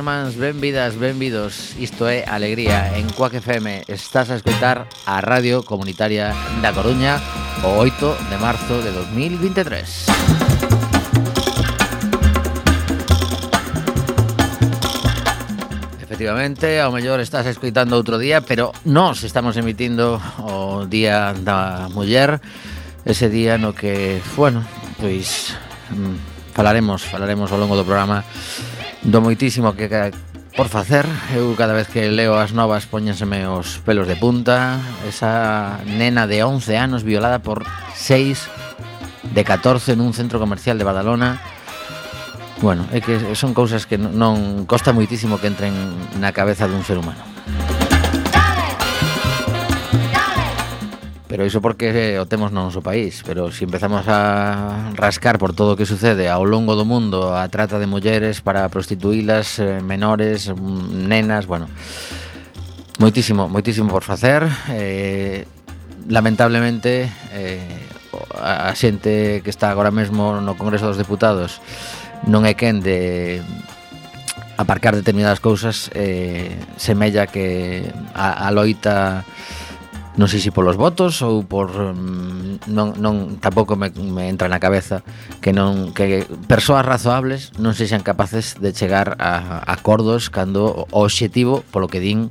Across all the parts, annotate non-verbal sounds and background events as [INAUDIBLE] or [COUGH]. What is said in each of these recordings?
irmáns, benvidas, benvidos. Isto é Alegría en Cuac FM Estás a escutar a Radio Comunitaria da Coruña O 8 de marzo de 2023 efectivamente, ao mellor estás escoitando outro día, pero nós estamos emitindo o Día da Muller, ese día no que, bueno, pois mm, falaremos, falaremos ao longo do programa do moitísimo que por facer. Eu cada vez que leo as novas poñenseme os pelos de punta. Esa nena de 11 anos violada por 6 de 14 nun centro comercial de Badalona. Bueno, é que son cousas que non costa moitísimo que entren na cabeza dun ser humano. Pero iso porque eh, o temos no noso país. Pero se si empezamos a rascar por todo o que sucede ao longo do mundo A trata de mulleres para prostituílas, eh, menores, mm, nenas, bueno Moitísimo, moitísimo por facer. Eh, Lamentablemente eh, a xente que está agora mesmo no Congreso dos Deputados Non é quen de aparcar determinadas cousas eh, Semella que a, a loita non sei se polos votos ou por mm, non, non tampouco me, me entra na cabeza que non que persoas razoables non sexan capaces de chegar a, a acordos cando o obxectivo polo que din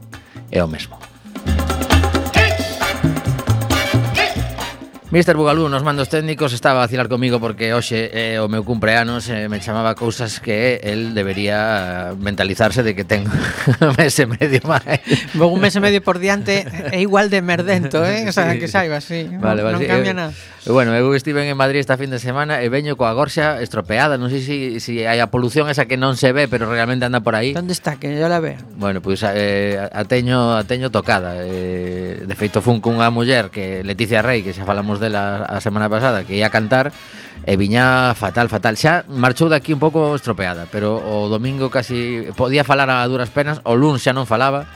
é o mesmo. Mr. Bugalú nos mandos técnicos estaba a vacilar comigo porque hoxe é eh, o meu cumpleanos eh, me chamaba cousas que el debería mentalizarse de que ten [LAUGHS] un mes e medio máis. Un mes e medio por diante é igual de merdento, eh? O sea, que saiba, sí. Vale, vale, non sí. cambia eh, nada. Bueno, eu estive en Madrid esta fin de semana e veño coa gorxa estropeada, non sei se si, si hai a polución esa que non se ve, pero realmente anda por aí. Onde está que yo la veo? Bueno, pois pues, eh, a teño a teño tocada. Eh, de feito fun cunha muller que Leticia Rey, que xa falamos dela a semana pasada, que ia a cantar e viña fatal, fatal. Xa marchou daqui un pouco estropeada, pero o domingo casi podía falar a duras penas, o luns xa non falaba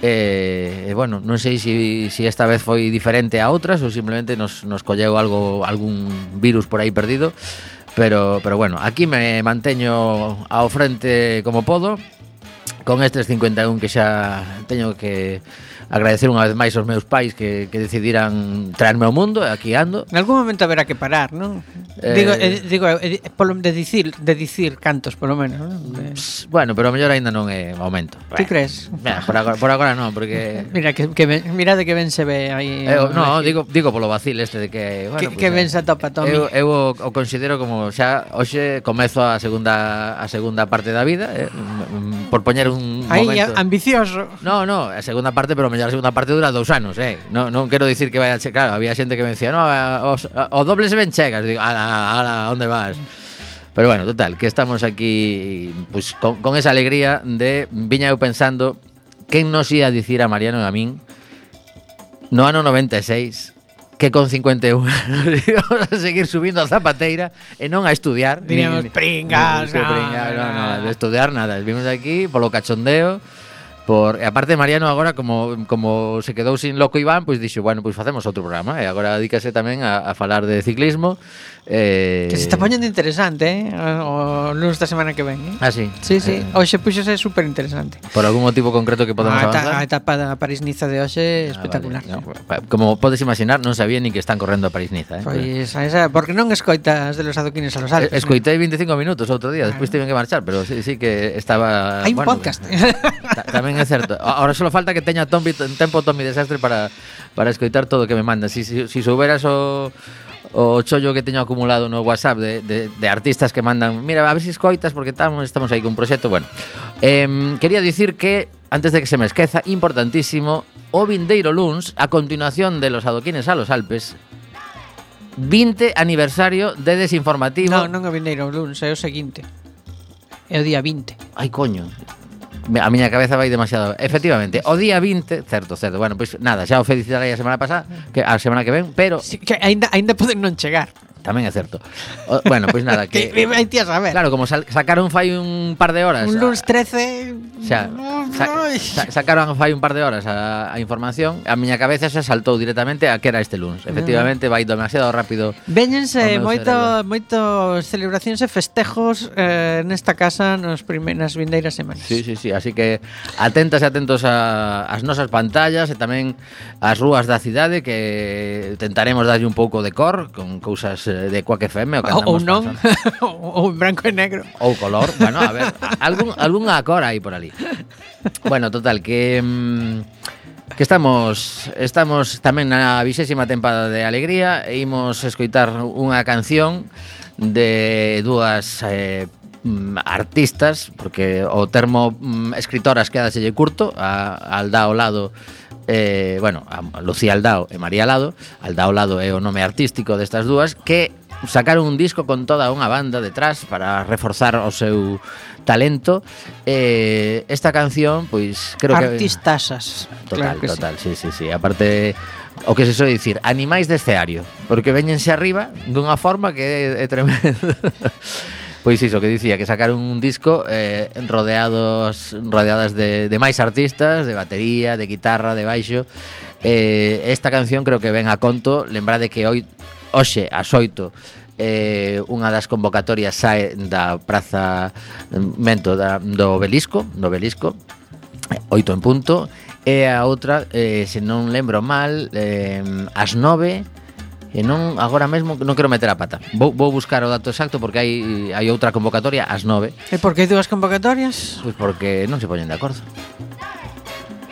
E, eh, bueno, non sei se si, si esta vez foi diferente a outras ou simplemente nos, nos colleu algo algún virus por aí perdido pero, pero bueno, aquí me manteño ao frente como podo con estes 51 que xa teño que agradecer unha vez máis aos meus pais que, que decidiran traerme ao mundo e aquí ando. En algún momento haberá que parar, non? Digo, eh, eh digo eh, eh, polo de dicir, de dicir cantos polo menos. De... Pss, bueno, pero a mellor aínda non é aumento. Ti bueno, crees? Mira, por agora, por agora non, porque [LAUGHS] Mira que que mira de que ben se ve aí. Eh, no, digo digo polo vacil este de que bueno, que, pues, que eh, ben se atopa Tommy. Eu, eu o, o considero como xa hoxe comezo a segunda a segunda parte da vida, eh, por poñer un Aí, momento. Eh, ambicioso. No, no, a segunda parte, pero mellor a segunda parte dura dous anos, eh. No, non quero dicir que vai a che, claro, había xente que me decía, "No, os, o doble se ven chegas." Digo, "Ala, ala, onde vas?" Pero bueno, total, que estamos aquí pues, con, con esa alegría de viña eu pensando quen nos ia dicir a Mariano e a min no ano 96 que con 51 íbamos a seguir subindo a zapateira e non a estudiar. Diríamos, ni, pringas, ni, no, pringas, no, no, no, de estudiar nada. Vimos aquí polo cachondeo, Por, e aparte Mariano agora como como se quedou sin loco Iván, pois dixo, bueno, pois facemos outro programa e agora dedícase tamén a, a falar de ciclismo. Eh... Que se está poñendo interesante, eh? O, o lunes da semana que ven, eh? Ah, sí. Sí, sí. Eh... Hoxe puxose super interesante. Por algún motivo concreto que podemos ah, avanzar? A etapa da París-Niza de hoxe ah, espectacular. Vale. no, como podes imaginar, non sabía nin que están correndo a París-Niza, eh? Pois, esa, esa, porque non escoitas de los adoquines a los Alpes. Eh, escoitei 25 minutos outro día, despois tiven que marchar, pero sí, sí que estaba Hai un bueno, podcast. Tamén tamén é certo. Ahora só falta que teña Tommy, tempo Tommy Desastre para, para escoitar todo o que me manda. Si, si, si souberas o, o chollo que teño acumulado no WhatsApp de, de, de artistas que mandan Mira, a ver se si escoitas porque tam, estamos aí con un proxecto Bueno, eh, quería dicir que Antes de que se me esqueza, importantísimo O Vindeiro Luns, a continuación de los adoquines a los Alpes 20 aniversario de Desinformativo. Non, non o Vindeiro Luns, é o seguinte. É o día 20 Ai, coño a miña cabeza vai demasiado. Efectivamente, o día 20, certo, certo. Bueno, pois nada, xa o felicitarei a semana pasada, que a semana que ven, pero sí, que aínda aínda poden non chegar. Tamén é certo. O, bueno, pois pues nada, que... [LAUGHS] Vai ti a saber. Claro, como sal, sacaron fai un par de horas... Un lunes 13... O sea, sa, sa, sacaron fai un par de horas a, a información, a miña cabeza xa saltou directamente a que era este lunes. Ah. Efectivamente, vai demasiado rápido. Véñense moito, cerebro. moito celebracións e festejos eh, nesta casa nos primeiras vindeiras semanas. Sí, sí, sí, así que atentas e atentos a, as nosas pantallas e tamén as rúas da cidade que tentaremos darlle un pouco de cor con cousas Eh, de Quack FM o que ou non, ou [LAUGHS] branco e negro. Ou color, bueno, a ver, algún, algún acor aí por ali. Bueno, total, que... Mm, que estamos estamos tamén na vixésima tempada de Alegría e imos escoitar unha canción de dúas eh, mm, artistas, porque o termo mm, escritoras quedaselle curto, a, a Aldao Lado eh, bueno, a Lucía Aldao e María Lado, Aldao Lado é o nome artístico destas dúas, que sacaron un disco con toda unha banda detrás para reforzar o seu talento. Eh, esta canción, pois, creo que... Artistasas. Total, claro que total, sí. sí, sí, sí. Aparte, o que se soe dicir, animais de escenario, porque veñense arriba dunha forma que é tremendo. [LAUGHS] Pois iso que dicía, que sacaron un disco eh, rodeados rodeadas de, de máis artistas, de batería, de guitarra, de baixo. Eh, esta canción creo que ven a conto, lembrade que hoy hoxe ás 8 eh, unha das convocatorias sae da praza Mento da, do Obelisco, do Obelisco, oito en punto, e a outra, eh, se non lembro mal, eh, as nove, e non agora mesmo non quero meter a pata. Vou, vou buscar o dato exacto porque hai hai outra convocatoria ás 9. E por que hai dúas convocatorias? Pois porque non se poñen de acordo.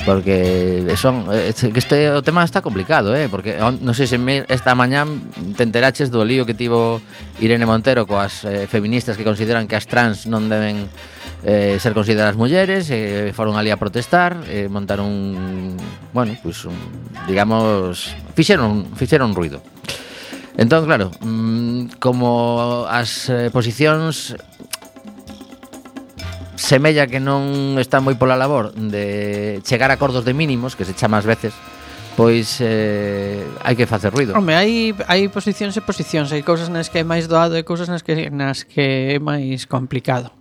Porque son eh, que este o tema está complicado, eh, porque non sei se me, esta mañá te enteraches do lío que tivo Irene Montero coas eh, feministas que consideran que as trans non deben eh, ser consideradas mulleres, eh, foron ali a protestar, eh, montaron un, bueno, pues un, digamos, fixeron fixeron ruido. Entón, claro, mm, como as eh, posicións semella que non está moi pola labor de chegar a acordos de mínimos, que se chama ás veces, pois eh, hai que facer ruido. Home, hai, hai posicións e posicións, hai cousas nas que é máis doado e cousas nas que, nas que é máis complicado.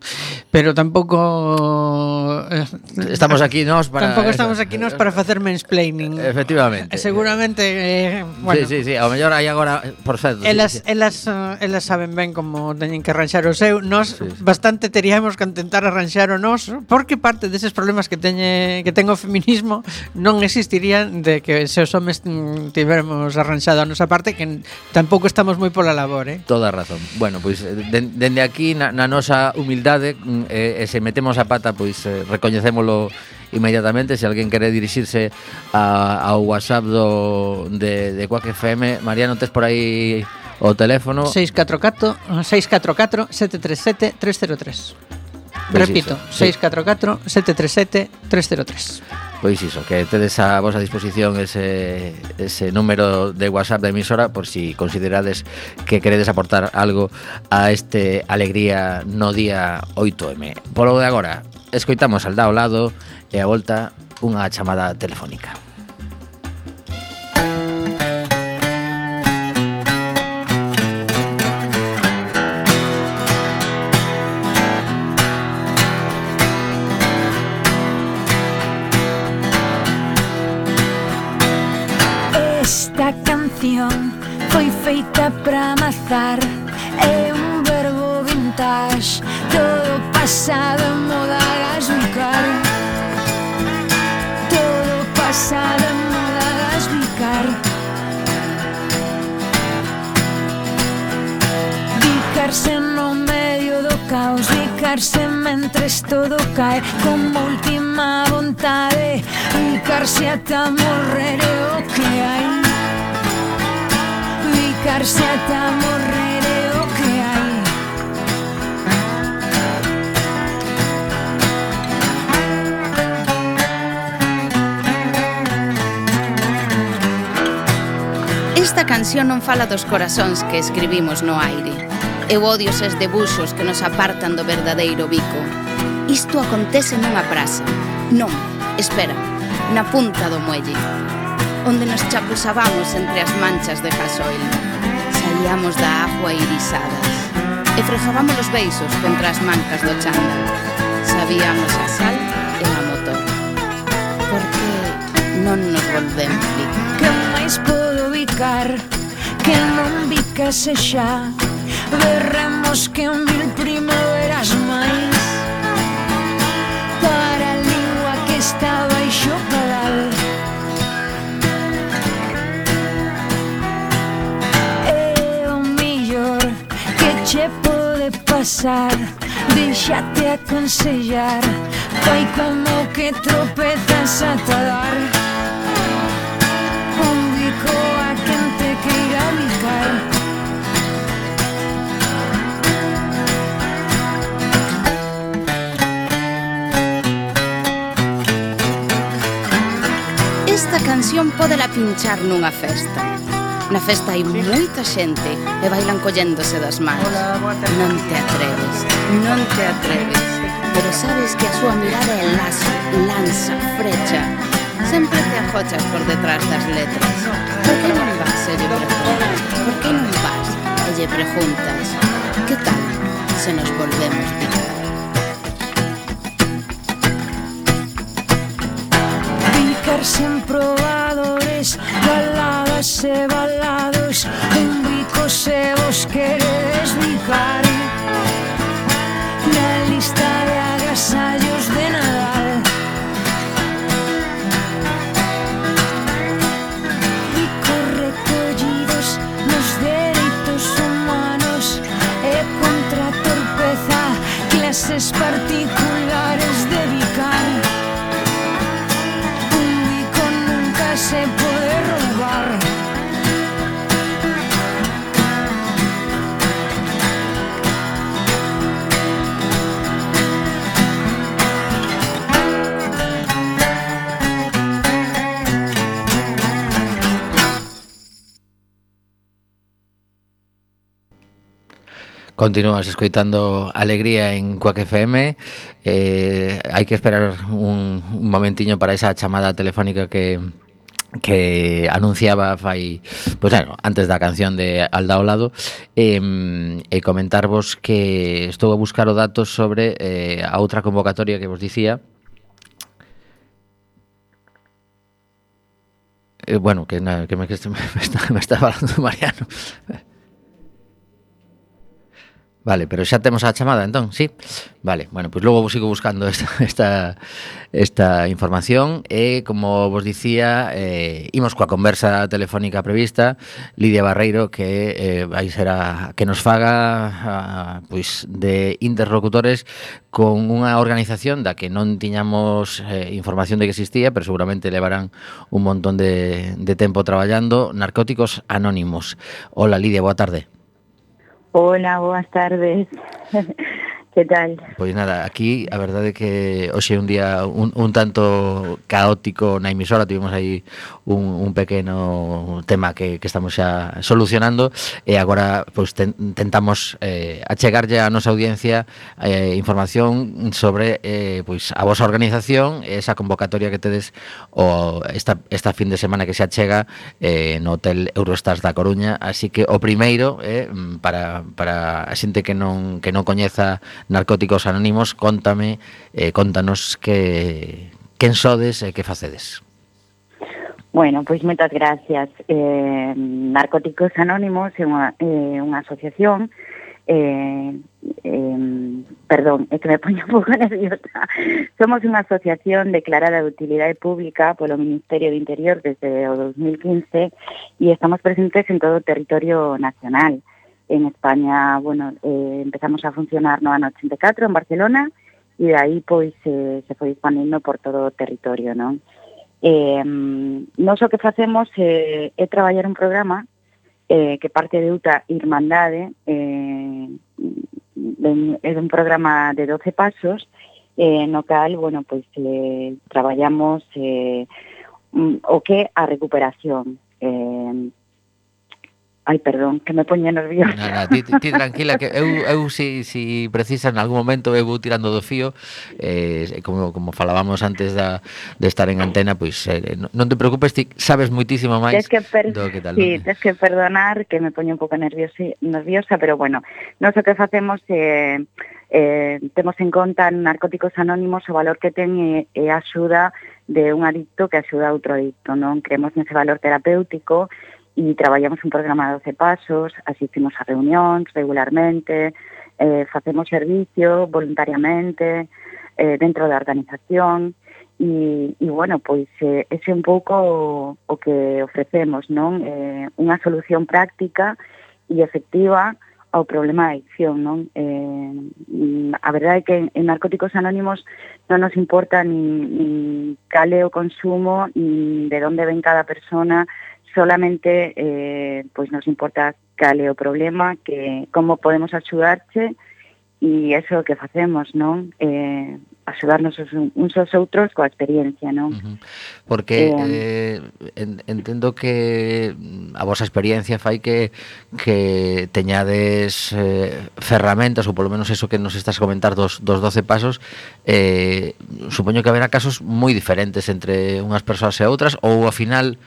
Pero tampouco... Eh, estamos aquí nós para... Tampouco estamos aquí nós para facer mansplaining. Efectivamente. Eh, seguramente... Eh, bueno, sí, sí, sí, ao mellor hai agora... Por certo, elas, sí, sí. elas, eh, elas saben ben como teñen que arranxar o seu. Nós sí, sí. bastante teríamos que intentar arranxar o noso porque parte deses problemas que teñe que ten o feminismo non existirían de que se os homes tivermos arranxado a nosa parte que tampouco estamos moi pola labor, eh? Toda razón. Bueno, pois eh, den, dende aquí na, na nosa humildade eh, se metemos a pata, pois eh, recoñecémolo inmediatamente. Se alguén quere dirixirse a, ao WhatsApp do, de, de Quack FM Mariano, tes por aí o teléfono? 644 644 737 303 Repito, 644 737 303 Pois iso, que tedes a vosa disposición ese, ese número de WhatsApp da emisora por si considerades que queredes aportar algo a este Alegría no día 8M. Polo de agora, escoitamos al da ao lado e a volta unha chamada telefónica. canción. Foi feita para amazar É un verbo vintage. Todo pasado en moda gas bicar Todo pasado en moda gas bicar Bicarse no medio do caos Bicarse mentres todo cae. Como última vontade Bicarse ata morrer é o que hai buscar ata morrer é o que hai Esta canción non fala dos corazóns que escribimos no aire. Eu odio ses debuxos que nos apartan do verdadeiro bico. Isto acontece nunha praza. Non, espera, na punta do muelle onde nos chapuzábamos entre as manchas de gasoil bebíamos da agua irisadas e frejábamos os beisos contra as mancas do chándal. Sabíamos a sal e a motor. Porque non nos volvemos vir. Que máis podo bicar que non bicase xa Berremos que mil primaveras máis Para a lingua que estaba pasar Deixate aconsellar. Fai como que tropezas a un bico a quen te queira bicar Esta canción podela pinchar nunha festa. Na festa hai moita xente e bailan colléndose das mans. Non te atreves, non te atreves. Pero sabes que a súa mirada é lazo, lanza, frecha. Sempre te ajochas por detrás das letras. Por que non vas, eh, e lle preguntas? Por que non vas, e lle preguntas? Que tal se nos volvemos picar? Picar sen probadores, galado Vidas e balados Un bico se vos queredes bicar Na lista de agasallos de Nadal. Bicos recollidos nos dereitos humanos. E contra a torpeza Clases particulares de bicar Continúas escoitando Alegría en Cuac FM eh, Hai que esperar un, un momentiño para esa chamada telefónica que, que anunciaba fai, pois pues, bueno, antes da canción de Alda ao lado eh, e comentarvos que estou a buscar o datos sobre eh, a outra convocatoria que vos dicía. Eh, bueno, que, na, que me, que me, está, [LAUGHS] me está falando Mariano. Vale, pero xa temos a chamada, entón, sí? Vale, bueno, pois pues logo vos sigo buscando esta, esta, esta información e, como vos dicía, eh, imos coa conversa telefónica prevista Lidia Barreiro que eh, vai ser a, que nos faga a, pois, de interlocutores con unha organización da que non tiñamos eh, información de que existía, pero seguramente levarán un montón de, de tempo traballando, Narcóticos Anónimos. Hola Lidia, boa tarde. Hola, boas tardes. [LAUGHS] que tal? Pois nada, aquí a verdade é que hoxe é un día un, un tanto caótico na emisora Tivemos aí un, un pequeno tema que, que estamos xa solucionando E agora pois, ten, tentamos eh, achegarlle a nosa audiencia eh, información sobre eh, pois, a vosa organización Esa convocatoria que tedes o esta, esta fin de semana que se achega eh, no Hotel Eurostars da Coruña Así que o primeiro, eh, para, para a xente que non, que non coñeza Narcóticos Anónimos, contame, eh, contanos que, quen sodes e que facedes. Bueno, pois moitas gracias. Eh, Narcóticos Anónimos é unha, eh, unha asociación eh, eh, perdón, é que me [LAUGHS] poño un pouco nerviosa. Somos unha asociación declarada de utilidade pública polo Ministerio de Interior desde o 2015 e estamos presentes en todo o territorio nacional. Eh, En España, bueno, eh, empezamos a funcionar no ano 84 en Barcelona e de aí pois eh, se foi expandindo por todo o territorio, non? Eh, nos o que facemos eh, é traballar un programa eh, que parte de UTA Irmandade, eh, é un programa de 12 pasos, eh, no cal, bueno, pois eh, traballamos eh, o que a recuperación, eh, Ai, perdón, que me poña nerviosa. Nada, ti, ti tranquila, que eu, eu si, si precisa en algún momento eu vou tirando do fío, eh, como, como falábamos antes da, de estar en antena, pois eh, non te preocupes, ti sabes moitísimo máis que per... do que tal. Sí, tens que perdonar que me poño un pouco nerviosa, nerviosa pero bueno, non o que facemos é... Eh, eh, temos en conta en Narcóticos Anónimos o valor que ten e, e a axuda de un adicto que axuda a outro adicto, non? Creemos nese valor terapéutico e traballamos un programa de 12 pasos, asistimos a reunións regularmente, eh, facemos servicio voluntariamente eh, dentro da organización e, e bueno, pois eh, ese un pouco o, o que ofrecemos, non? Eh, unha solución práctica e efectiva ao problema da adicción, non? Eh, a verdade é que en Narcóticos Anónimos non nos importa nin, nin cale o consumo, nin de onde ven cada persona, solamente eh, pois nos importa cal é o problema, que como podemos axudarche e eso que facemos, non? Eh, axudarnos uns aos outros coa experiencia, non? Uh -huh. Porque eh, eh, entendo que mm, a vosa experiencia fai que que teñades eh, ferramentas ou polo menos eso que nos estás a comentar dos, dos 12 pasos eh, supoño que haberá casos moi diferentes entre unhas persoas e outras ou ao final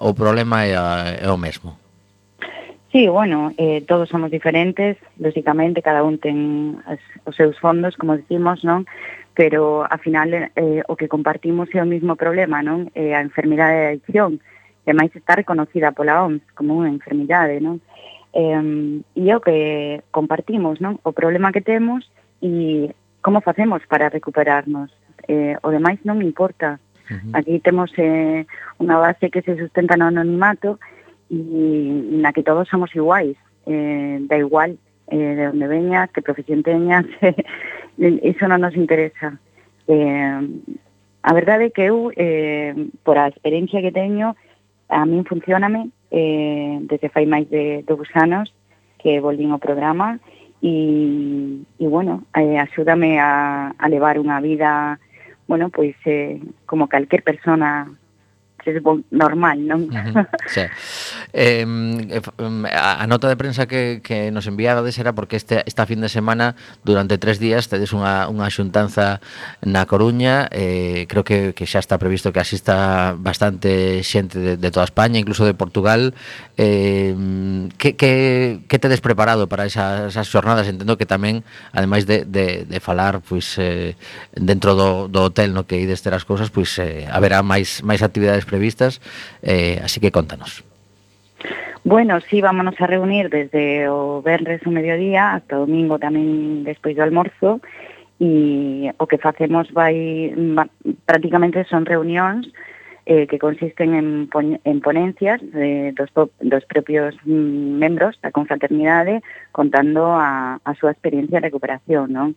o problema é, a, é o mesmo? Sí, bueno, eh, todos somos diferentes, lógicamente cada un ten as, os seus fondos, como decimos, non? Pero, a final, eh, o que compartimos é o mismo problema, non? Eh, a enfermidade de adicción, que máis está reconocida pola OMS como unha enfermidade, non? Eh, e é o que compartimos, non? O problema que temos e como facemos para recuperarnos. Eh, o demais non importa, Uh -huh. Aquí temos eh, unha base que se sustenta no anonimato e na que todos somos iguais. Eh, da igual eh, de onde veñas, que profesión teñas, [LAUGHS] eh, iso non nos interesa. Eh, a verdade é que eu, eh, por a experiencia que teño, a min funcioname eh, desde fai máis de dous anos que volvín ao programa e, e bueno, eh, axúdame a, a levar unha vida bueno, pois eh, como calquer persona dices, bon, normal, non? Uh -huh. sí. eh, a nota de prensa que, que nos enviades era porque este esta fin de semana, durante tres días, tedes unha, unha xuntanza na Coruña, eh, creo que, que xa está previsto que asista bastante xente de, de toda España, incluso de Portugal. Eh, que, que, que tedes preparado para esas, esas xornadas? Entendo que tamén, ademais de, de, de falar pois, eh, dentro do, do hotel no que ides ter as cousas, pois, eh, haberá máis, máis actividades previstas previstas, eh, así que contanos. Bueno, sí, vámonos a reunir desde o venres o mediodía hasta o domingo tamén despois do almorzo e o que facemos vai prácticamente son reunións eh, que consisten en, pon, en ponencias de dos, dos propios membros da confraternidade contando a, a súa experiencia de recuperación, non?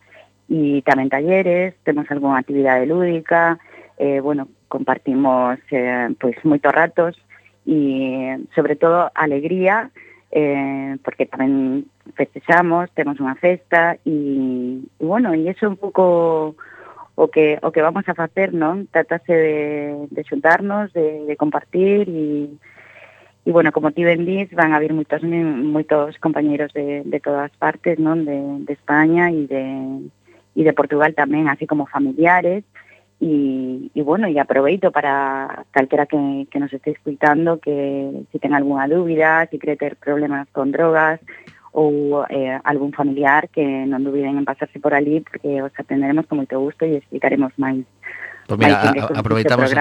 E tamén talleres, temos algunha actividade lúdica, eh, bueno, compartimos eh, pois moitos ratos e sobre todo alegría eh, porque tamén festexamos, temos unha festa e, e bueno, e iso é un pouco o que o que vamos a facer, non? Tratase de, de xuntarnos, de, de compartir e E, bueno, como ti ben dis, van a vir moitos, moitos compañeiros de, de todas partes, non? De, de España e de, e de Portugal tamén, así como familiares. Y, y bueno, y aproveito para calquera que, nos esté escuitando que si ten algunha dúbida, si cree ter problemas con drogas ou eh, algún familiar que non dubiden en pasarse por ali porque os atenderemos con moito gusto e explicaremos máis Pues mira, a, aproveitamos ¿eh?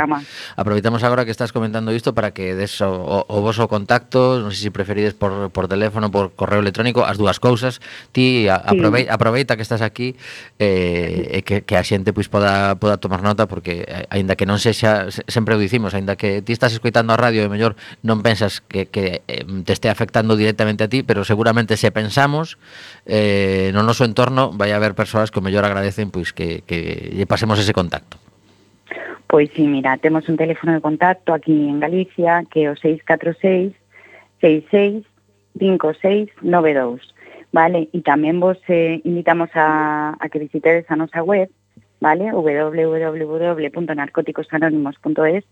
aproveitamos agora que estás comentando isto para que des o, o voso contacto, non sei se preferides por, por teléfono, por correo electrónico, as dúas cousas. Ti sí. aproveita, aproveita que estás aquí eh, e que, que a xente pois poda poda tomar nota porque eh, aínda que non sexa sempre o dicimos, aínda que ti estás escoitando a radio e mellor non pensas que, que te este afectando directamente a ti, pero seguramente se pensamos eh, no noso entorno vai haber persoas que o mellor agradecen pois que, que lle pasemos ese contacto. Pois sí, mira, temos un teléfono de contacto aquí en Galicia que o 646 66 5692 vale? E tamén vos eh, invitamos a, que visitedes a nosa web, vale? www.narcoticosanónimos.es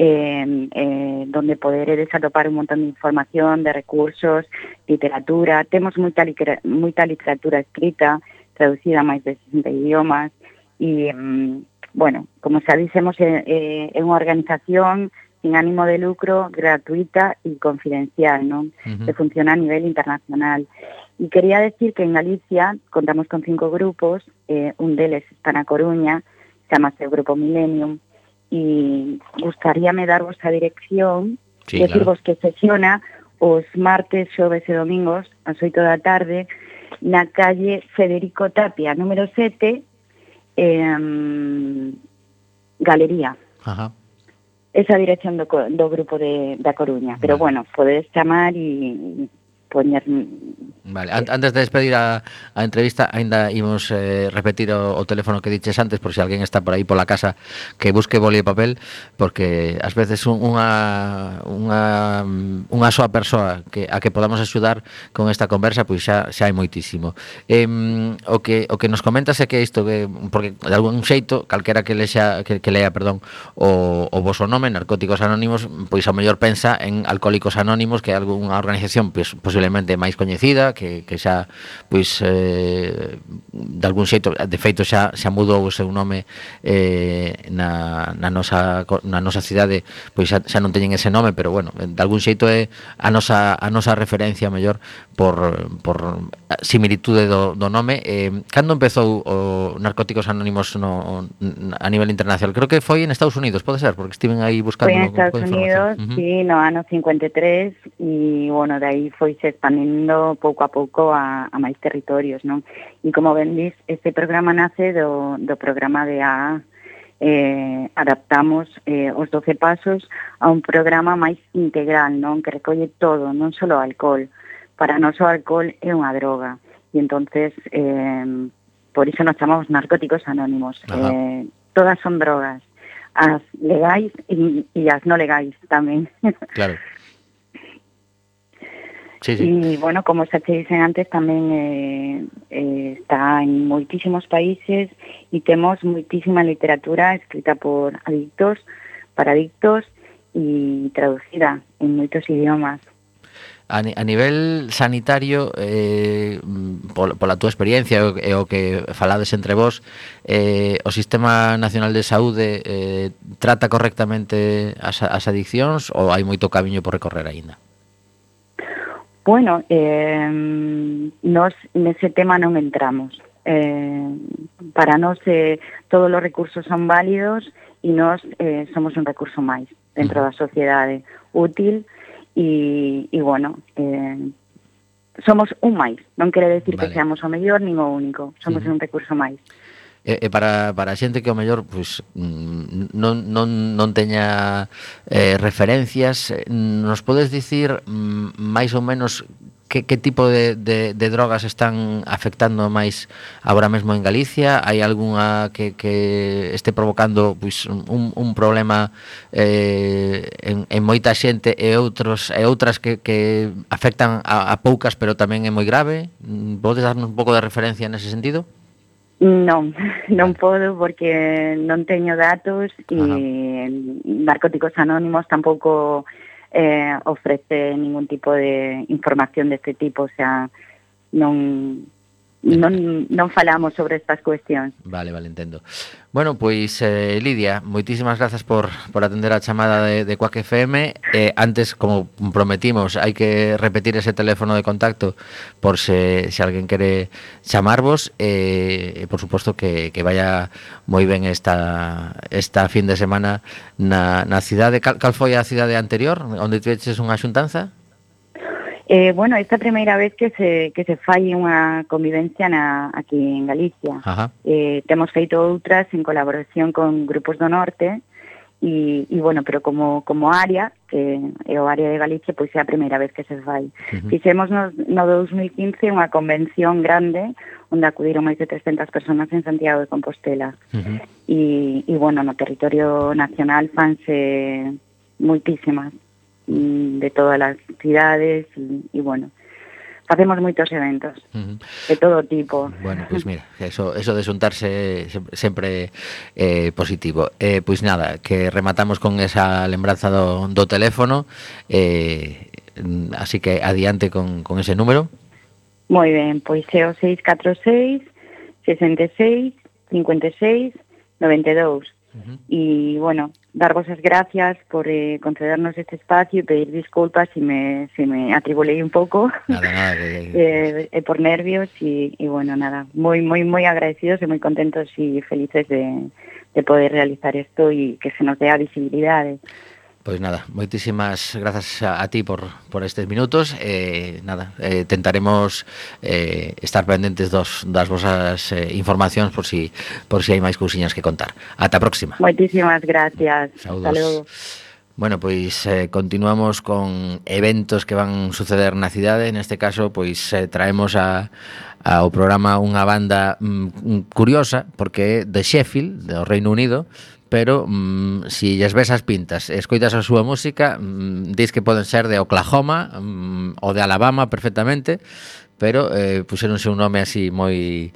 eh, eh, donde poderedes atopar un montón de información, de recursos, literatura. Moita, moita literatura escrita, traducida a máis de 60 idiomas, e, mm, bueno, como xa dicemos, é, é unha organización sin ánimo de lucro, gratuita e confidencial, non? Uh -huh. que funciona a nivel internacional. E quería decir que en Galicia contamos con cinco grupos, eh, un deles está na Coruña, chamase o Grupo Millennium, e gustaríame darvos a dirección, sí, decirvos claro. que sesiona os martes, xoves e domingos, ás oito da tarde, na calle Federico Tapia, número 7, eh, Galería. Ajá. Esa dirección do, do grupo de, da Coruña. Pero vale. bueno, podes chamar e poñer Vale, antes de despedir a, a entrevista aínda imos eh, repetir o, o teléfono que diches antes por se si alguén está por aí pola casa que busque boli e papel porque ás veces un, unha unha unha soa persoa que a que podamos axudar con esta conversa pois xa xa hai moitísimo. Eh, o que o que nos comentas é que isto que porque de algún xeito calquera que lexa que, que lea, perdón, o o voso nome Narcóticos Anónimos, pois a mellor pensa en Alcohólicos Anónimos, que é algunha organización pois posiblemente máis coñecida que, que xa pois eh, de algún xeito de feito xa xa mudou o seu nome eh, na, na, nosa, na nosa cidade pois xa, xa non teñen ese nome pero bueno de algún xeito é a nosa, a nosa referencia mellor por, por similitude do, do nome. Eh, cando empezou o Narcóticos Anónimos no, a nivel internacional? Creo que foi en Estados Unidos pode ser porque estiven aí buscando foi en Estados Unidos, uh -huh. sí, no ano 53 e bueno, de aí foi expandindo pouco a pouco a, a máis territorios, non? E como ben dis, este programa nace do, do programa de AA, eh, adaptamos eh, os 12 pasos a un programa máis integral, non? Que recolle todo, non só o alcohol. Para nós o alcohol é unha droga. E entonces, eh, por iso nos chamamos narcóticos anónimos. Ajá. Eh, todas son drogas, as legais e, e as non legais tamén. Claro. [LAUGHS] Sí, sí. E, bueno, como xa te dicen antes, tamén eh, eh, está en moitísimos países e temos moitísima literatura escrita por adictos, para adictos e traducida en moitos idiomas. A, a nivel sanitario, eh, mm, pola, pola túa experiencia e o, eh, o que falades entre vos, eh, o Sistema Nacional de Saúde eh, trata correctamente as, as adiccións ou hai moito camiño por recorrer aínda? bueno, eh, nos nese tema non entramos. Eh, para nós eh, todos os recursos son válidos e nós eh, somos un recurso máis dentro da sociedade útil e, e bueno, eh, somos un máis. Non quere decir vale. que seamos o mellor nin o único, somos uh -huh. un recurso máis e, e para, para a xente que ao mellor pues, mm, non, non, non teña eh, referencias, eh, nos podes dicir mm, máis ou menos que, que tipo de, de, de drogas están afectando máis agora mesmo en Galicia? Hai algunha que, que este provocando pois, un, un problema eh, en, en moita xente e outros e outras que, que afectan a, a poucas pero tamén é moi grave? Mm, podes darnos un pouco de referencia nese sentido? Non, [LAUGHS] non ah. podo porque non teño datos e Narcóticos Anónimos tampouco eh, ofrece ningún tipo de información deste tipo, o sea, non non, non falamos sobre estas cuestións. Vale, vale, entendo. Bueno, pois, eh, Lidia, moitísimas grazas por, por atender a chamada de, de Quack FM. Eh, antes, como prometimos, hai que repetir ese teléfono de contacto por se, se alguén quere chamarvos. Eh, e, por suposto, que, que vaya moi ben esta, esta fin de semana na, na cidade. Cal, cal foi a cidade anterior, onde tiveches unha xuntanza? Eh, bueno, esta primeira vez que se, que se fai unha convivencia na, aquí en Galicia. Ajá. Eh, temos feito outras en colaboración con grupos do norte, e, e bueno, pero como, como área, que é o área de Galicia, pois é a primeira vez que se fai. Uh -huh. Fixemos no, no 2015 unha convención grande onde acudiron máis de 300 personas en Santiago de Compostela. Uh -huh. e, e bueno, no territorio nacional fanse moitísimas. Mm, de todas as cidades e, e bueno, facemos moitos eventos uh -huh. de todo tipo. Bueno, pois pues [LAUGHS] mira, eso, eso de xuntarse sempre eh, positivo. Eh, pois nada, que rematamos con esa lembranza do, do teléfono, eh, mm, así que adiante con, con ese número. Moi ben, pois é o 646 66 56 92 Y bueno, dar las gracias por eh, concedernos este espacio y pedir disculpas si me, si me atribulé un poco [LAUGHS] eh, eh, por nervios y, bueno, nada, muy, muy, muy agradecidos y muy contentos y felices de, de poder realizar esto y que se nos dé visibilidad. Pois nada, moitísimas grazas a, a ti por, por estes minutos. Eh, Nada, eh, tentaremos eh, estar pendentes dos, das vosas eh, informacións por si, por si hai máis cousiñas que contar. Ata a próxima. Moitísimas gracias. Saúdos. Hasta. Bueno, pois eh, continuamos con eventos que van suceder na cidade. Neste caso, pois eh, traemos a, ao programa unha banda mm, curiosa Porque é de Sheffield, do Reino Unido pero mm, si lles ves as pintas e escoitas a súa música, mm, dis que poden ser de Oklahoma mm, ou de Alabama perfectamente, pero eh, puseronse un nome así moi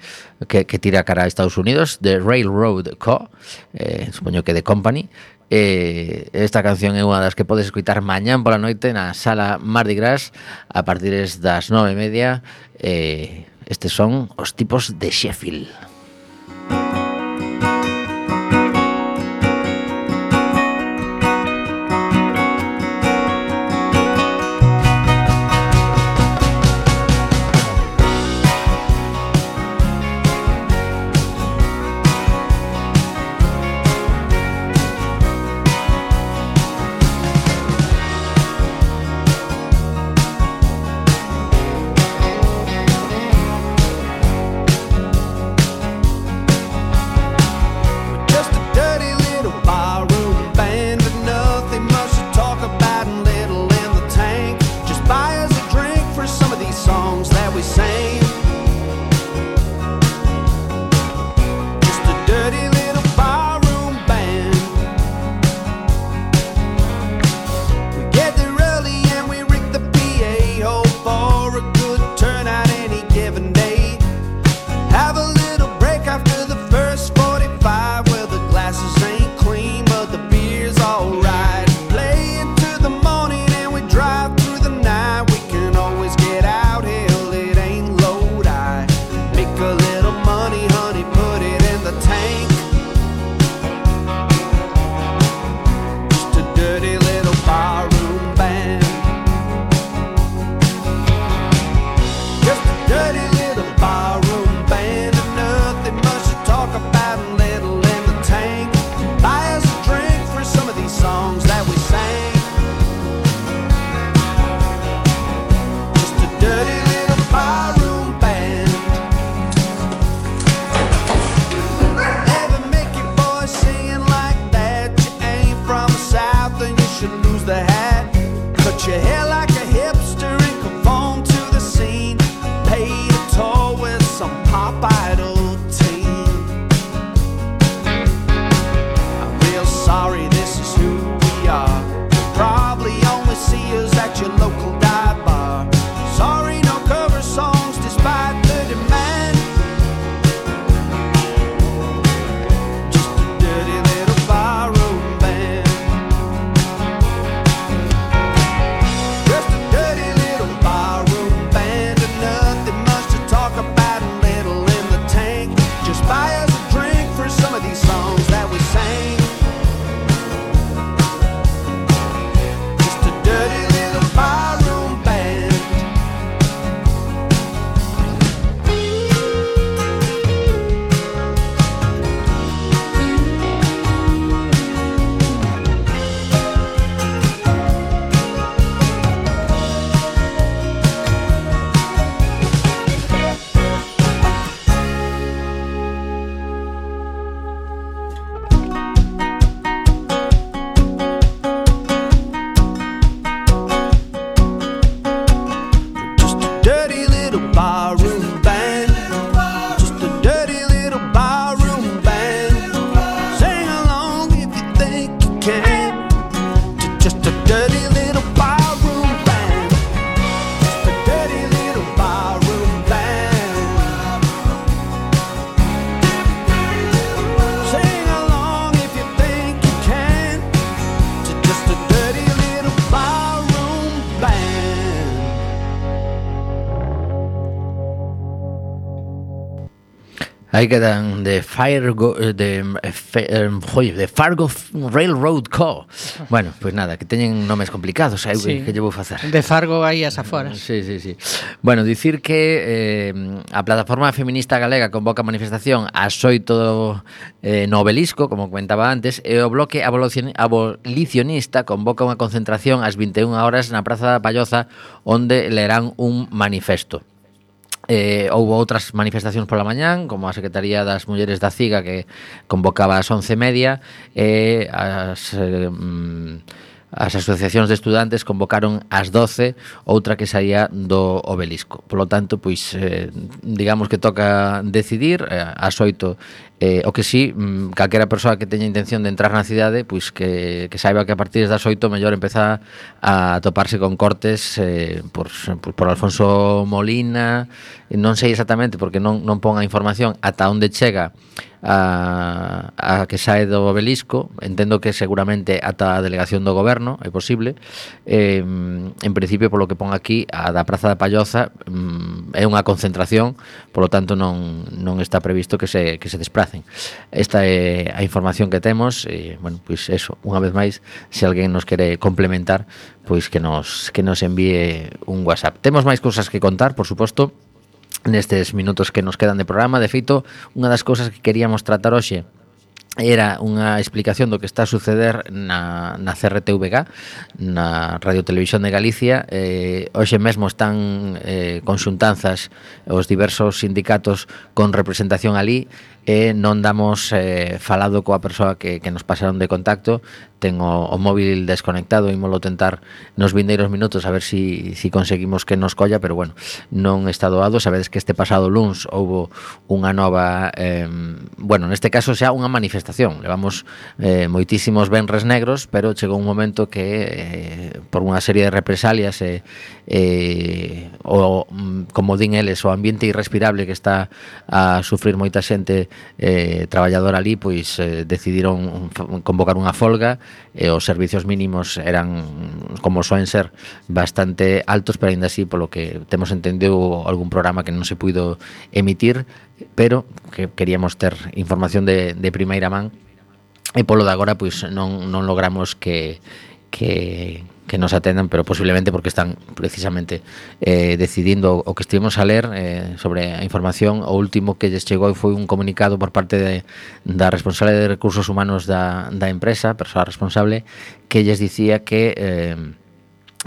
que, que tira cara a Estados Unidos, The Railroad Co, eh, supoño que The Company, Eh, esta canción é unha das que podes escoitar mañán pola noite na sala Mardi Gras a partir das nove e media eh, estes son os tipos de Sheffield. the hat, cut your hair like Aí quedan de Fargo eh, de, eh, eh, joi, de Fargo Railroad Co. Bueno, pois pues nada, que teñen nomes complicados, aí sí. que, lle vou facer. De Fargo aí as aforas. Sí, sí, sí. Bueno, dicir que eh, a plataforma feminista galega convoca manifestación a xoito eh, no obelisco, como comentaba antes, e o bloque abolicionista convoca unha concentración ás 21 horas na Praza da Palloza onde lerán un manifesto. Eh, houve outras manifestacións pola mañán como a Secretaría das Mulleres da CIGA que convocaba ás 11 e media e as, eh, mm, as asociacións de estudantes convocaron ás 12 outra que saía do obelisco. Polo tanto, pois eh, digamos que toca decidir eh, ás 8 Eh, o que sí, mm, calquera persoa que teña intención de entrar na cidade, pois que, que saiba que a partir das oito mellor empeza a toparse con cortes eh, por, por Alfonso Molina, non sei exactamente porque non, non pon a información ata onde chega a, a que sae do obelisco, entendo que seguramente ata a delegación do goberno, é posible, eh, en principio polo que pon aquí a da Praza da Palloza mm, é unha concentración, polo tanto non, non está previsto que se, que se desplace facen. Esta é a información que temos e, bueno, pois eso, unha vez máis, se alguén nos quere complementar, pois que nos que nos envíe un WhatsApp. Temos máis cousas que contar, por suposto, nestes minutos que nos quedan de programa. De feito, unha das cousas que queríamos tratar hoxe era unha explicación do que está a suceder na, na CRTVG, na Radio Televisión de Galicia. Eh, hoxe mesmo están eh, conxuntanzas os diversos sindicatos con representación ali e non damos eh, falado coa persoa que, que nos pasaron de contacto. Ten o, o móvil desconectado e molo tentar nos vindeiros minutos a ver si, si conseguimos que nos colla, pero bueno, non está doado. Sabedes que este pasado luns houbo unha nova... Eh, bueno, neste caso xa unha manifestación estación. Levamos eh, moitísimos benres negros, pero chegou un momento que eh, por unha serie de represalias e eh, eh, o mm, como din eles, o ambiente irrespirable que está a sufrir moita xente eh, traballadora ali, pois eh, decidiron convocar unha folga e eh, os servicios mínimos eran como soen ser bastante altos, pero ainda así polo que temos entendido algún programa que non se puido emitir pero que queríamos ter información de, de primeira man e polo de agora pois non, non logramos que, que, que nos atendan, pero posiblemente porque están precisamente eh, decidindo o que estivemos a ler eh, sobre a información. O último que lles chegou foi un comunicado por parte de, da responsable de recursos humanos da, da empresa, persoa responsable, que lles dicía que... Eh,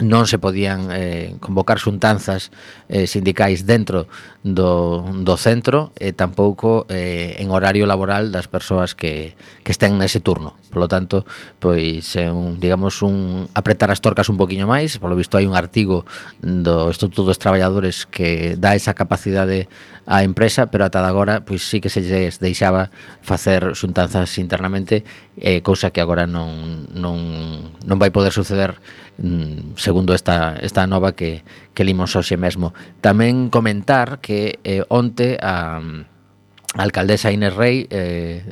non se podían eh, convocar xuntanzas eh, sindicais dentro do, do centro e tampouco eh, en horario laboral das persoas que, que estén nese turno. Por lo tanto, pois é un, digamos, un apretar as torcas un poquinho máis, polo visto hai un artigo do Estatuto dos Traballadores que dá esa capacidade á empresa, pero ata de agora pois sí que se lles deixaba facer xuntanzas internamente, eh, cousa que agora non, non, non vai poder suceder mm, segundo esta, esta nova que, que limos hoxe mesmo. Tamén comentar que eh, onte a, a alcaldesa Inés Rey eh,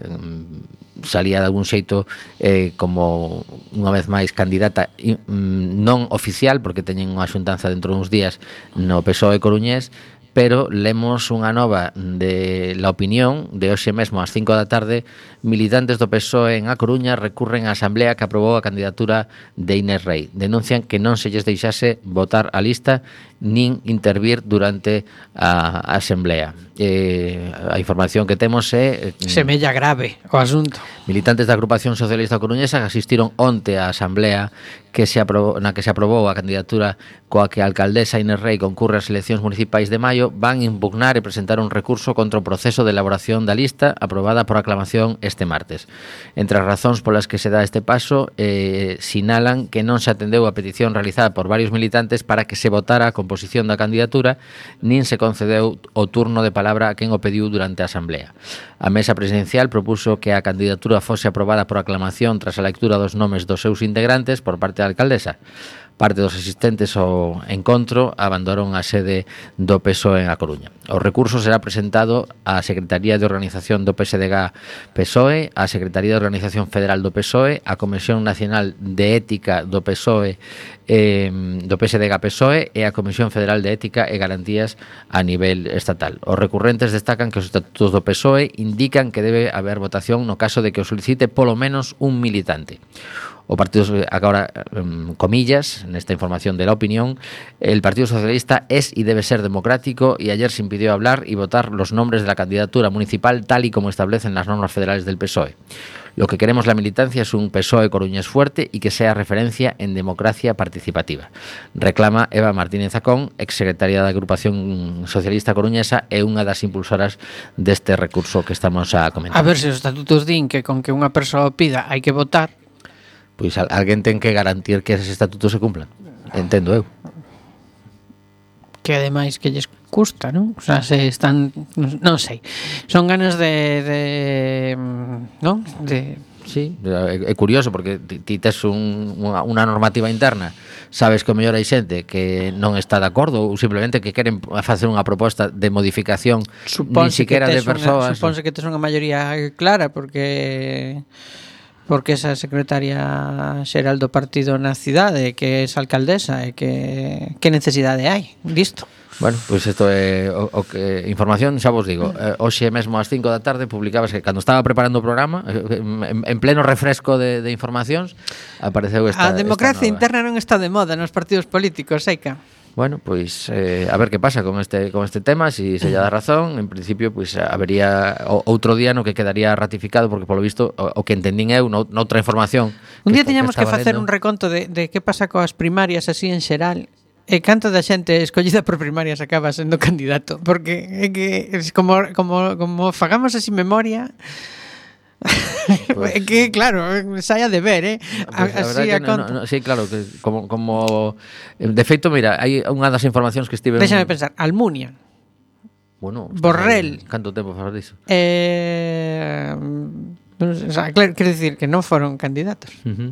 salía de algún xeito eh, como unha vez máis candidata mm, non oficial porque teñen unha xuntanza dentro duns días no PSOE Coruñés pero lemos unha nova de la opinión de hoxe mesmo ás 5 da tarde militantes do PSOE en A Coruña recurren á asamblea que aprobou a candidatura de Inés Rey. Denuncian que non se lles deixase votar a lista nin intervir durante a asamblea. Eh, a información que temos é... Eh, Semella grave o asunto. Militantes da agrupación socialista coruñesa asistiron onte á asamblea que se aprobou, na que se aprobou a candidatura coa que a alcaldesa Inés Rey concurre ás eleccións municipais de maio Van impugnar e presentar un recurso contra o proceso de elaboración da lista aprobada por aclamación este martes. Entre as razóns polas que se dá este paso, eh, sinalan que non se atendeu a petición realizada por varios militantes para que se votara a composición da candidatura, nin se concedeu o turno de palabra a quen o pediu durante a Asamblea. A mesa presidencial propuso que a candidatura fose aprobada por aclamación tras a lectura dos nomes dos seus integrantes por parte da alcaldesa. Parte dos asistentes ao encontro abandonaron a sede do PSOE en A Coruña. O recurso será presentado á Secretaría de Organización do PSDG PSOE, á Secretaría de Organización Federal do PSOE, á Comisión Nacional de Ética do PSOE eh, do PSDG PSOE e á Comisión Federal de Ética e Garantías a nivel estatal. Os recurrentes destacan que os estatutos do PSOE indican que debe haber votación no caso de que o solicite polo menos un militante o Partido agora comillas nesta información de la opinión el Partido Socialista es y debe ser democrático y ayer se impidió hablar y votar los nombres de la candidatura municipal tal y como establecen las normas federales del PSOE. Lo que queremos la militancia es un PSOE coruñés fuerte y que sea referencia en democracia participativa. Reclama Eva Martínez Acón, exsecretaria da Agrupación Socialista Coruñesa e unha das impulsoras deste recurso que estamos a comentar. A ver se os estatutos din que con que unha persoa pida hai que votar, Pois al, alguén ten que garantir que eses estatutos se cumplan. Entendo eu. Que ademais que lles custa, non? O sea, se están, non sei. Son ganas de, de non? De Sí, é, é curioso porque ti tes un, unha, unha normativa interna Sabes que o mellor hai xente que non está de acordo Ou simplemente que queren facer unha proposta de modificación Suponse Ni siquiera de persoas Suponse que tes unha maioría clara porque porque esa secretaria xeral do partido na cidade que é alcaldesa e que que necesidade hai, listo. Bueno, pois pues isto é o, o que información, xa vos digo. Mm. Eh, hoxe mesmo ás 5 da tarde publicábase cando estaba preparando o programa, eh, en, en pleno refresco de, de informacións, apareceu esta A democracia esta nova. interna non está de moda nos partidos políticos, Seica. Bueno, pois eh, a ver que pasa con este con este tema, se si se lle dá razón, en principio pois habería outro día no que quedaría ratificado porque polo visto o, o que entendín eu no, noutra información. Un día teñamos que, que facer un reconto de, de que pasa coas primarias así en xeral E canto da xente escollida por primarias acaba sendo [LAUGHS] candidato, porque é que es como como como fagamos así memoria, [LAUGHS] Pues, que claro, saia de ver, eh? Pues, Así a no, No, no, sí, claro, que como, como... Eh, de feito, mira, hai unha das informacións que estive... Déxame un... pensar, Almunia. Bueno, Borrell. Canto tempo falar disso? Eh, o sea, claro, quero dicir que non foron candidatos. Uh -huh.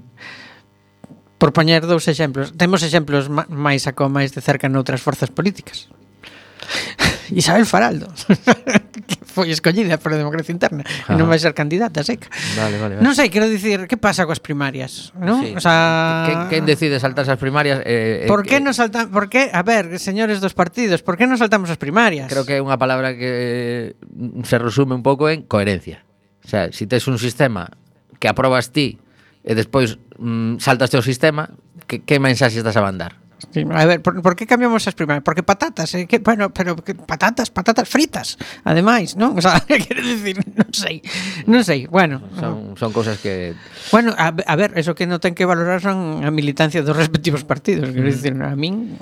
Por poñer dous exemplos. Temos exemplos máis a máis de cerca noutras forzas políticas. [LAUGHS] Isabel Faraldo. [LAUGHS] foi escollida pola democracia interna e non vai ser candidata seca. Vale, vale, vale. Non sei, quero dicir, que pasa coas primarias, non? Sí. O sea, quen decide saltar as primarias? Eh, eh, por que eh, non saltan, por que, a ver, señores dos partidos, por que non saltamos as primarias? Creo que é unha palabra que eh, se resume un pouco en coherencia. O sea, si tes un sistema que aprobas ti e despois mm, saltaste o sistema, que, que mensaxe estás a mandar? Sí, a ver, por, por que cambiamos as primeiras? Porque patatas, eh, que, bueno, pero que, patatas, patatas fritas, ademais, non? [LAUGHS] O sea, quero dicir, non sei, non sei, bueno. Son, son cousas que... Bueno, a, a ver, eso que non ten que valorar son a militancia dos [LAUGHS] respectivos partidos, quero mm. dicir, a min...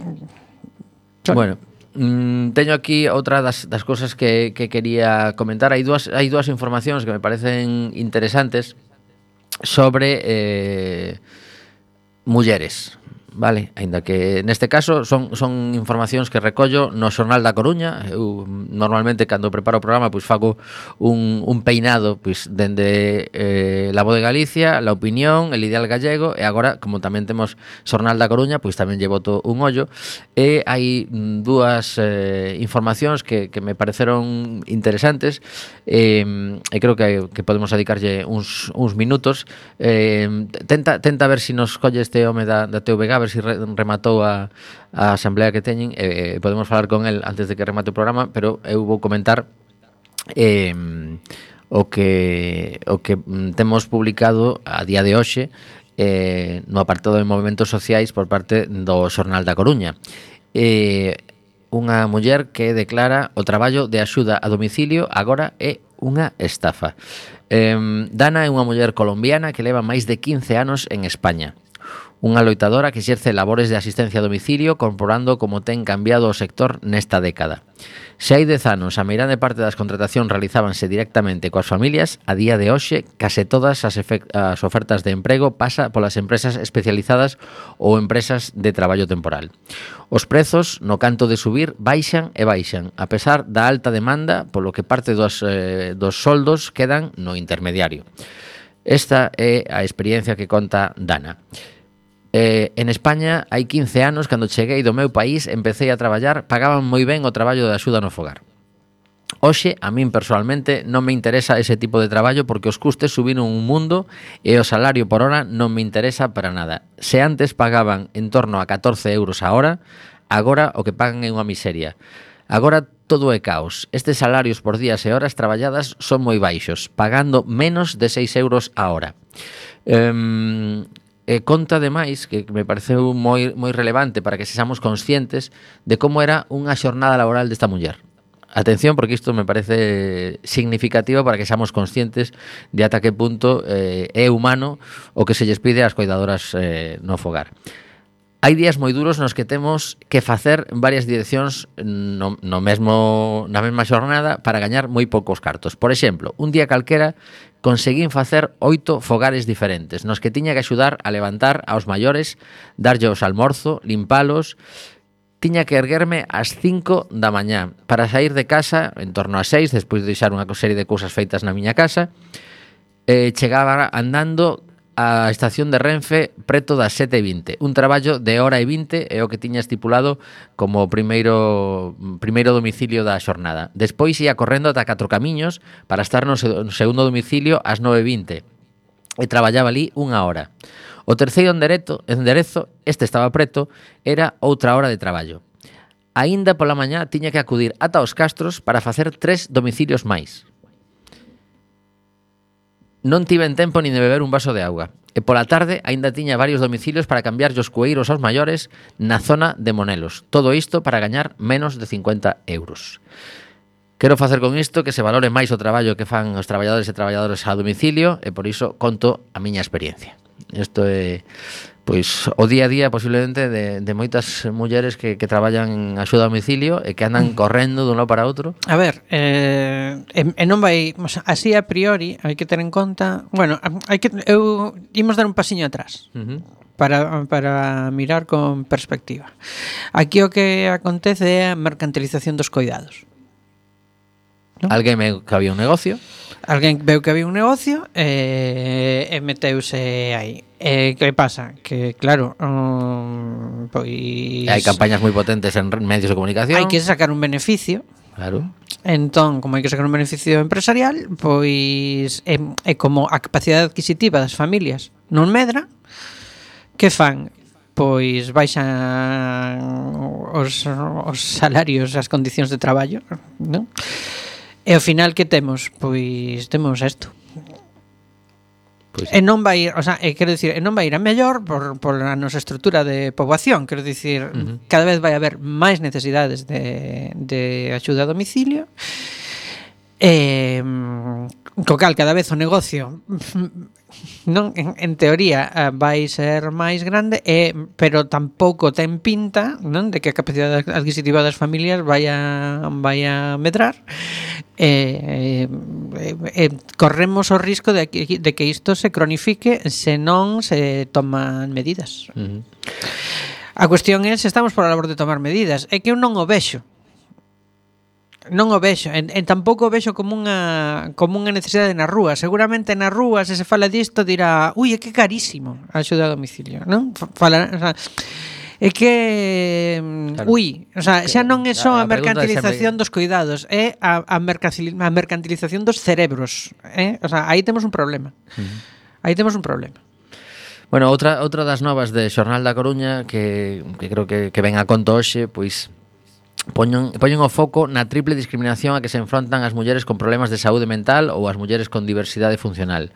Son... Bueno, Mm, teño aquí outra das, das cousas que, que quería comentar. Hai dúas, hai dúas informacións que me parecen interesantes sobre eh, mulleres vale? aínda que neste caso son, son informacións que recollo no Xornal da Coruña. Eu normalmente cando preparo o programa pois fago un, un peinado pois dende eh, La Voz de Galicia, La Opinión, El Ideal Gallego e agora como tamén temos Xornal da Coruña, pois tamén lle boto un ollo e hai mm, dúas eh, informacións que, que me pareceron interesantes eh, e creo que, que podemos dedicarlle uns, uns minutos eh, tenta, tenta ver se si nos colle este home da, da TVG a ver ver se si rematou a, a asamblea que teñen e, eh, podemos falar con el antes de que remate o programa, pero eu vou comentar eh, o que o que temos publicado a día de hoxe eh, no apartado de movimentos sociais por parte do Xornal da Coruña. Eh, unha muller que declara o traballo de axuda a domicilio agora é unha estafa. Eh, Dana é unha muller colombiana que leva máis de 15 anos en España unha loitadora que xerce labores de asistencia a domicilio comprobando como ten cambiado o sector nesta década. Se hai dez anos a meirande parte das contratacións realizábanse directamente coas familias, a día de hoxe case todas as, as ofertas de emprego pasa polas empresas especializadas ou empresas de traballo temporal. Os prezos, no canto de subir, baixan e baixan, a pesar da alta demanda, polo que parte dos, eh, dos soldos quedan no intermediario. Esta é a experiencia que conta Dana. Eh, en España hai 15 anos, cando cheguei do meu país, empecé a traballar, pagaban moi ben o traballo de axuda no fogar. Hoxe, a min personalmente, non me interesa ese tipo de traballo porque os custes subiron un mundo e o salario por hora non me interesa para nada. Se antes pagaban en torno a 14 euros a hora, agora o que pagan é unha miseria. Agora todo é caos. Estes salarios por días e horas traballadas son moi baixos, pagando menos de 6 euros a hora. Um, eh, conta ademais que me pareceu moi moi relevante para que sexamos conscientes de como era unha xornada laboral desta muller. Atención, porque isto me parece significativo para que seamos conscientes de ata que punto eh, é humano o que se lles pide ás cuidadoras eh, no fogar. Hai días moi duros nos que temos que facer varias direccións no, no mesmo, na mesma xornada para gañar moi poucos cartos. Por exemplo, un día calquera conseguín facer oito fogares diferentes nos que tiña que axudar a levantar aos maiores, darlle os almorzo, limpalos, tiña que erguerme ás 5 da mañá para sair de casa en torno ás 6 despois de deixar unha serie de cousas feitas na miña casa eh, chegaba andando á estación de Renfe preto das 7:20. Un traballo de hora e 20 é o que tiña estipulado como primeiro primeiro domicilio da xornada. Despois ia correndo ata catro camiños para estar no segundo domicilio ás 9:20 e traballaba ali unha hora. O terceiro enderezo, enderezo, este estaba preto, era outra hora de traballo. Aínda pola mañá tiña que acudir ata os castros para facer tres domicilios máis. Non tiven tempo nin de beber un vaso de auga e pola tarde aínda tiña varios domicilios para cambiar os cueiros aos maiores na zona de Monelos. Todo isto para gañar menos de 50 euros. Quero facer con isto que se valore máis o traballo que fan os traballadores e traballadoras a domicilio e por iso conto a miña experiencia. Isto é pois o día a día posiblemente de, de moitas mulleres que, que traballan en axuda a domicilio e que andan mm. correndo dun lado para outro. A ver, eh, e, e non vai, o sea, así a priori hai que ter en conta, bueno, hai que eu imos dar un pasiño atrás. Uh -huh. Para, para mirar con perspectiva. Aquí o que acontece é a mercantilización dos coidados. ¿no? Alguén veu que había un negocio. Alguén veu que había un negocio e, e meteuse aí. Eh, que pasa? Que claro, um, pois Hai campañas moi potentes en medios de comunicación. Hai que sacar un beneficio. Claro. Entón, como hai que sacar un beneficio empresarial, pois é, é como a capacidade adquisitiva das familias non medra, que fan? Pois baixan os, os salarios, as condicións de traballo, non? E ao final que temos? Pois temos isto Pois. E non vai, o sea, e quero dicir, e non vai ir a mellor por por a nosa estrutura de poboación, quero dicir, uh -huh. cada vez vai haber máis necesidades de de axuda a domicilio Eh, co cal, cada vez o negocio [LAUGHS] non en, en teoría eh, vai ser máis grande e eh, pero tampouco ten pinta, non, de que a capacidade adquisitiva das familias vai a vai a medrar. Eh, eh, eh, corremos o risco de, de que isto se cronifique se non se toman medidas. Uh -huh. A cuestión é se estamos por a labor de tomar medidas. É que eu non o vexo non o vexo, en, en tampouco o vexo como unha como unha necesidade na rúa. Seguramente na rúa se se fala disto dirá, "Ui, é que carísimo a axuda a domicilio", non? Fala, o sea, É que claro. ui, o sea, xa non é só a, a mercantilización sempre... dos cuidados, é a a, a mercantilización dos cerebros, eh? O sea, aí temos un problema. Uh -huh. Aí temos un problema. Bueno, outra outra das novas de Xornal da Coruña que que creo que que ven a conto hoxe, pois poñen, poñen o foco na triple discriminación a que se enfrontan as mulleres con problemas de saúde mental ou as mulleres con diversidade funcional.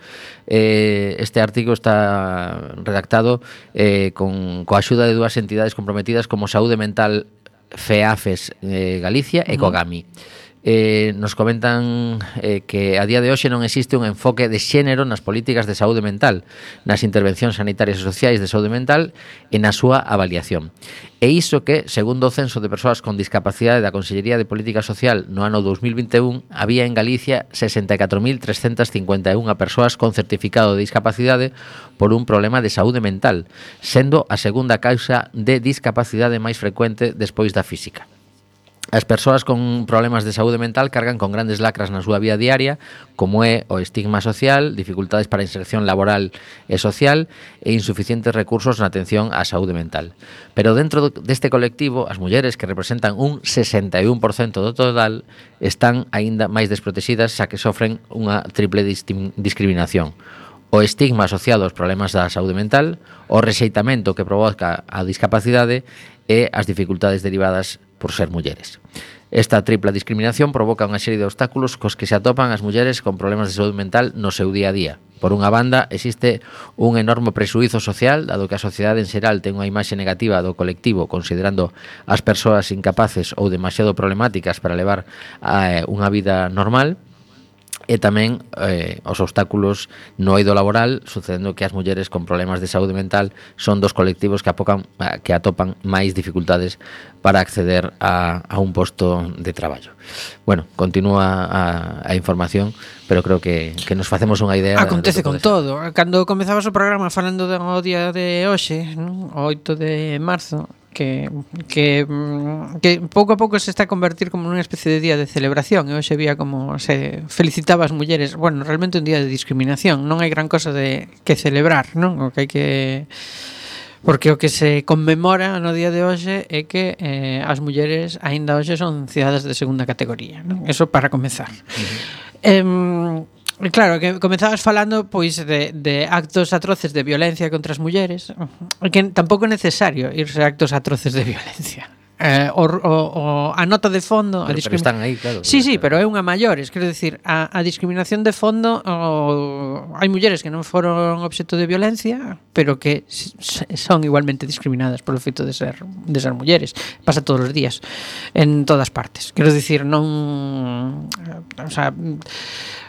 Eh, este artigo está redactado eh, con, coa axuda de dúas entidades comprometidas como Saúde Mental FEAFES eh, Galicia e COGAMI. Uh -huh eh, nos comentan eh, que a día de hoxe non existe un enfoque de xénero nas políticas de saúde mental, nas intervencións sanitarias e sociais de saúde mental e na súa avaliación. E iso que, segundo o Censo de Persoas con Discapacidade da Consellería de Política Social no ano 2021, había en Galicia 64.351 persoas con certificado de discapacidade por un problema de saúde mental, sendo a segunda causa de discapacidade máis frecuente despois da física. As persoas con problemas de saúde mental cargan con grandes lacras na súa vida diaria, como é o estigma social, dificultades para a inserción laboral e social e insuficientes recursos na atención á saúde mental. Pero dentro deste colectivo, as mulleres que representan un 61% do total están aínda máis desprotexidas xa que sofren unha triple discriminación o estigma asociado aos problemas da saúde mental, o rexeitamento que provoca a discapacidade e as dificultades derivadas por ser mulleres. Esta tripla discriminación provoca unha serie de obstáculos cos que se atopan as mulleres con problemas de saúde mental no seu día a día. Por unha banda, existe un enorme presuizo social, dado que a sociedade en xeral ten unha imaxe negativa do colectivo, considerando as persoas incapaces ou demasiado problemáticas para levar a, unha vida normal, e tamén eh, os obstáculos no eido laboral, sucedendo que as mulleres con problemas de saúde mental son dos colectivos que, apocan, que atopan máis dificultades para acceder a, a un posto de traballo. Bueno, continúa a, a información, pero creo que, que nos facemos unha idea. Acontece con ser. todo. Cando comezabas o programa falando do día de hoxe, non? o 8 de marzo, que, que, que pouco a pouco se está a convertir como nunha especie de día de celebración e hoxe vía como se felicitaba as mulleres bueno, realmente un día de discriminación non hai gran cosa de que celebrar non? o que hai que Porque o que se conmemora no día de hoxe é que eh, as mulleres aínda hoxe son cidades de segunda categoría, non? Eso para comezar. Uh -huh. eh, Claro, que comezabas falando pois de, de actos atroces de violencia contra as mulleres que tampouco é necesario irse a actos atroces de violencia. [LAUGHS] Eh, o, o, o, a nota de fondo pero, a pero están aí, claro Sí, sí, pero é unha maiores quero decir, a, a discriminación de fondo o, hai mulleres que non foron obxeto de violencia pero que son igualmente discriminadas polo feito de ser, de ser mulleres. Pasa todos os días en todas partes. Quero dicir, non o sea,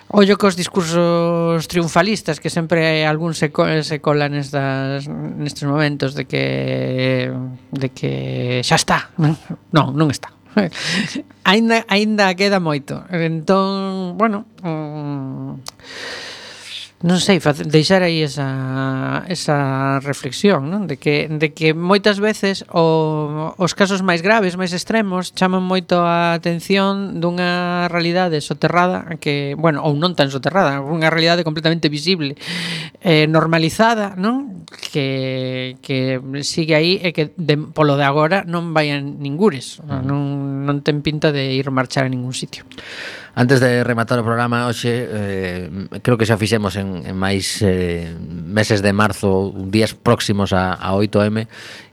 Ollo cos discursos triunfalistas que sempre algún se, co, se cola nestas, nestes momentos de que de que xa está. [LAUGHS] Non, non está. [LAUGHS] Ainda, ainda queda moito. Entón, bueno, mm, non sei, deixar aí esa, esa reflexión, non? De que, de que moitas veces o, os casos máis graves, máis extremos, chaman moito a atención dunha realidade soterrada que, bueno, ou non tan soterrada, unha realidade completamente visible, eh, normalizada, non? Que, que sigue aí e que de, polo de agora non vai ningures, mm. non, non ten pinta de ir marchar a ningún sitio. Antes de rematar o programa hoxe, eh, creo que xa fixemos en, en máis eh, meses de marzo, días próximos a, a 8M,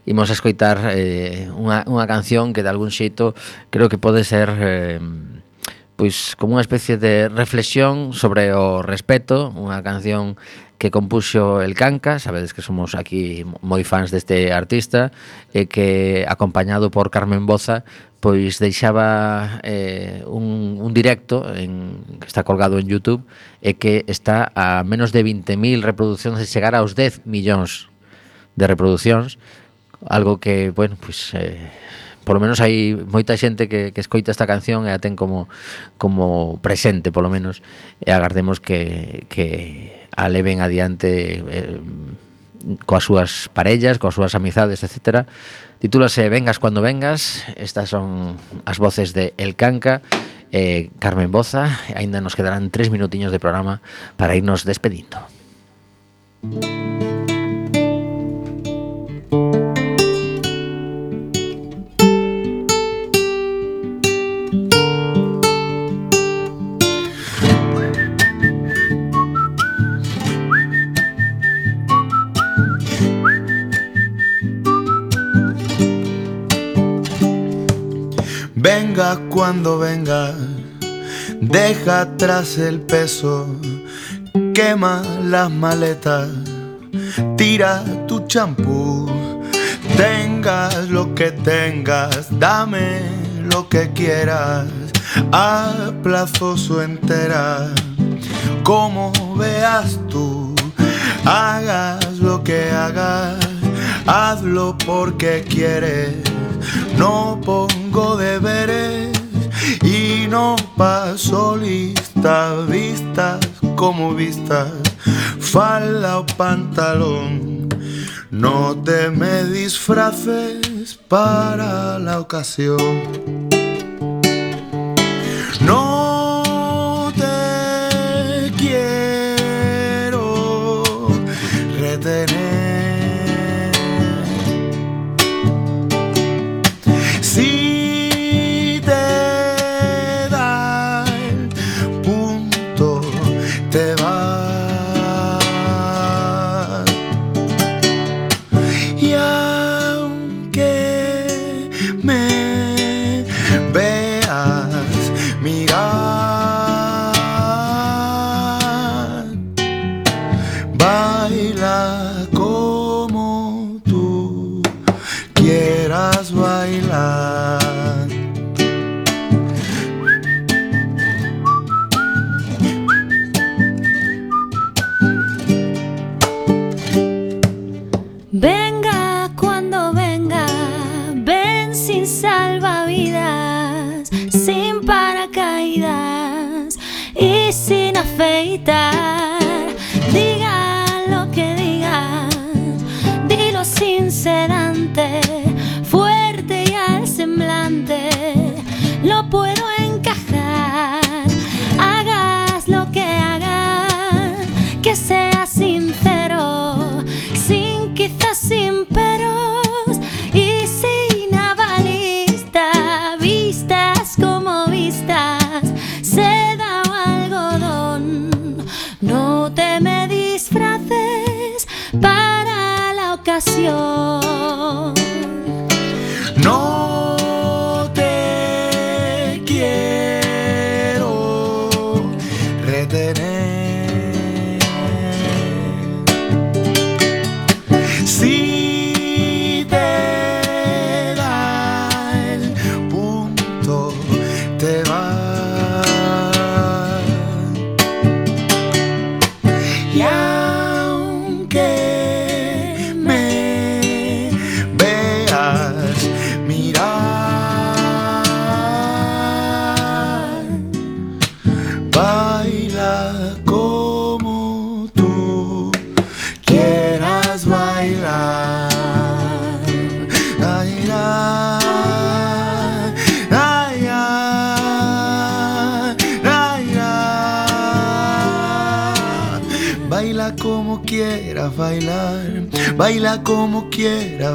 imos a escoitar eh, unha, unha canción que de algún xeito creo que pode ser... Eh, pois como unha especie de reflexión sobre o respeto, unha canción que compuxo El Canca, sabedes que somos aquí moi fans deste artista, e que acompañado por Carmen Boza pois deixaba eh, un, un directo en, que está colgado en Youtube e que está a menos de 20.000 reproduccións e chegar aos 10 millóns de reproduccións algo que, bueno, pois eh, por lo menos hai moita xente que, que escoita esta canción e a ten como, como presente, polo menos, e agardemos que, que a leven adiante eh, coas súas parellas, coas súas amizades, etc. Titúlase Vengas cuando vengas, estas son as voces de El Canca, eh, Carmen Boza, aínda nos quedarán tres minutiños de programa para irnos despedindo. Venga cuando venga, deja atrás el peso, quema las maletas, tira tu champú, tengas lo que tengas, dame lo que quieras, a plazos o entera, como veas tú, hagas lo que hagas, hazlo porque quieres no pongo deberes y no paso lista, vistas como vistas, falda o pantalón. No te me disfraces para la ocasión.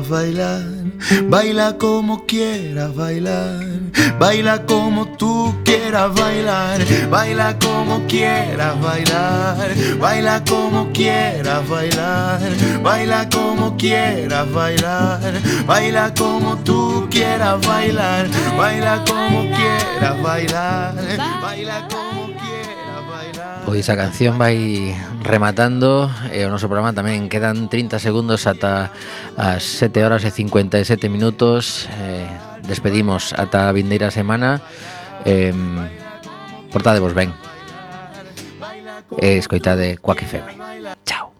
Bailar, baila como quieras bailar, baila como tú quieras bailar, baila como quieras bailar, baila como quieras bailar, baila como quieras bailar, baila como tú quieras bailar, baila como quieras bailar, baila como. Pois a canción vai rematando e o noso programa tamén quedan 30 segundos ata as 7 horas e 57 minutos eh, despedimos ata a vindeira semana. Eh, portadevos ben. E escoitade Quack FM Chao.